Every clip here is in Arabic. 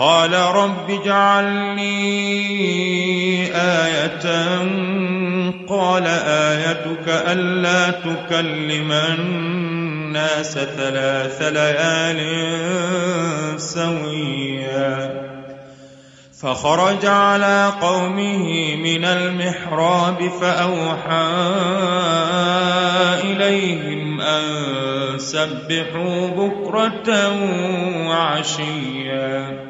قال رب اجعل لي آية. قال آيتك ألا تكلم الناس ثلاث ليال سويا. فخرج على قومه من المحراب فأوحى إليهم أن سبحوا بكرة وعشيا.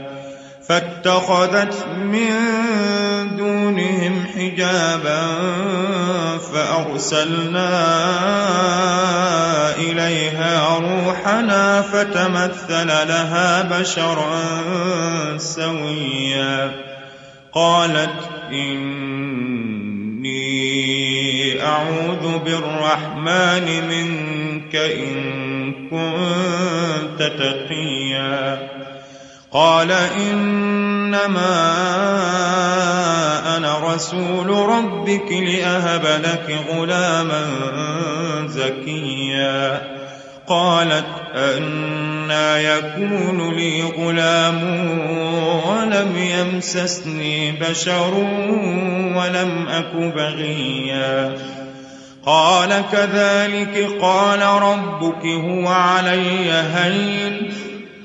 فاتخذت من دونهم حجابا فأرسلنا إليها روحنا فتمثل لها بشرا سويا. قالت إني أعوذ بالرحمن منك إن كنت تقيا. قال إنما أنا رسول ربك لأهب لك غلاما زكيا. قالت أنا يكون لي غلام ولم يمسسني بشر ولم أك بغيا. قال كذلك قال ربك هو علي هين.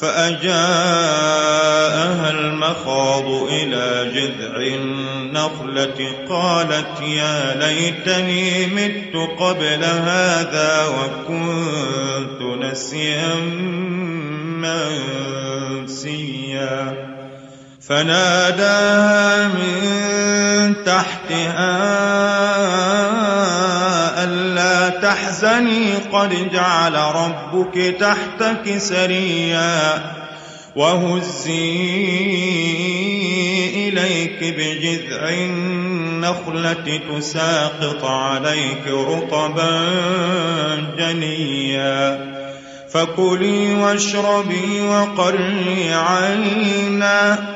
فأجاءها المخاض إلى جذع النخلة قالت يا ليتني مت قبل هذا وكنت نسيا منسيا. فناداها من تحتها تحزني قد جعل ربك تحتك سريا وهزي إليك بجذع النخلة تساقط عليك رطبا جنيا فكلي واشربي وقري عينا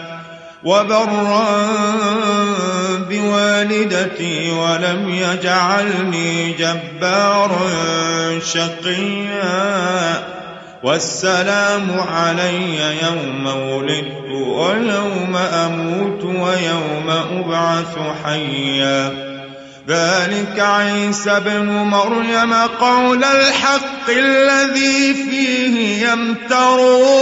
وبرا بوالدتي ولم يجعلني جبارا شقيا. والسلام علي يوم ولدت ويوم أموت ويوم أبعث حيا. ذلك عيسى بن مريم قول الحق الذي فيه يمترون.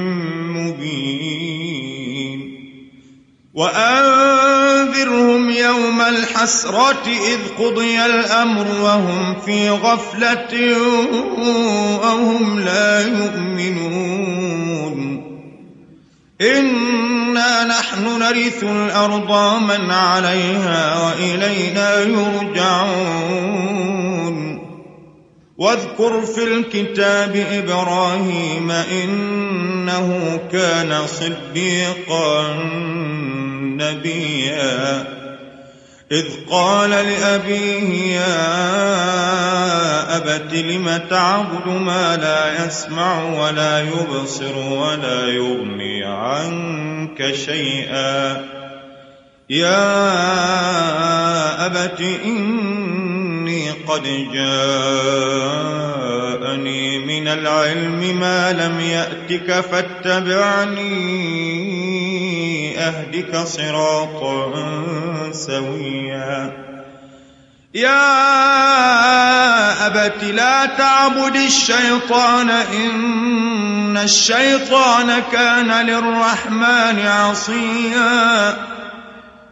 مبين وأنذرهم يوم الحسرة إذ قضي الأمر وهم في غفلة وهم لا يؤمنون إنا نحن نرث الأرض من عليها وإلينا يرجعون واذكر في الكتاب إبراهيم إنه كان صديقا نبيا. إذ قال لأبيه يا أبت لم تعبد ما لا يسمع ولا يبصر ولا يغني عنك شيئا. يا أبت قد جاءني من العلم ما لم يأتك فاتبعني أهدك صراطا سويا. يا أبت لا تعبد الشيطان إن الشيطان كان للرحمن عصيا.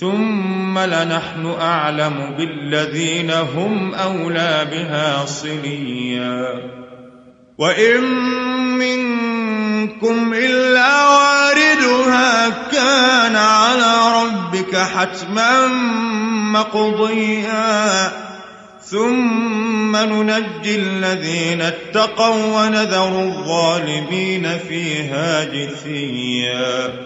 ثم لنحن أعلم بالذين هم أولى بها صليا. وإن منكم إلا واردها كان على ربك حتما مقضيا. ثم ننجي الذين اتقوا ونذر الظالمين فيها جثيا.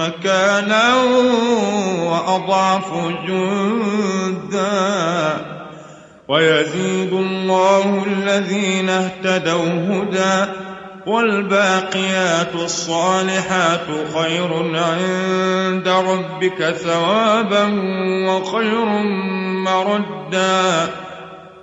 مكانا وأضعف جندا. ويزيد الله الذين اهتدوا هدى والباقيات الصالحات خير عند ربك ثوابا وخير مردا.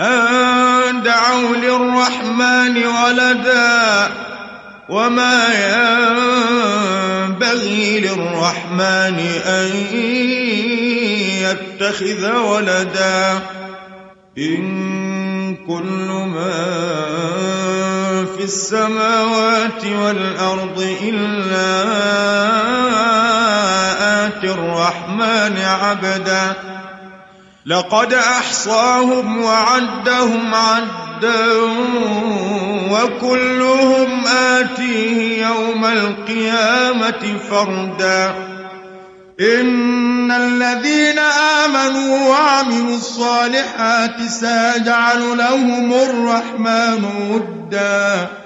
أن دعوا للرحمن ولدا وما ينبغي للرحمن أن يتخذ ولدا إن كل ما في السماوات والأرض إلا آتي الرحمن عبداً لقد أحصاهم وعدهم عدا وكلهم آتيه يوم القيامة فردا. إن الذين آمنوا وعملوا الصالحات سيجعل لهم الرحمن ودا.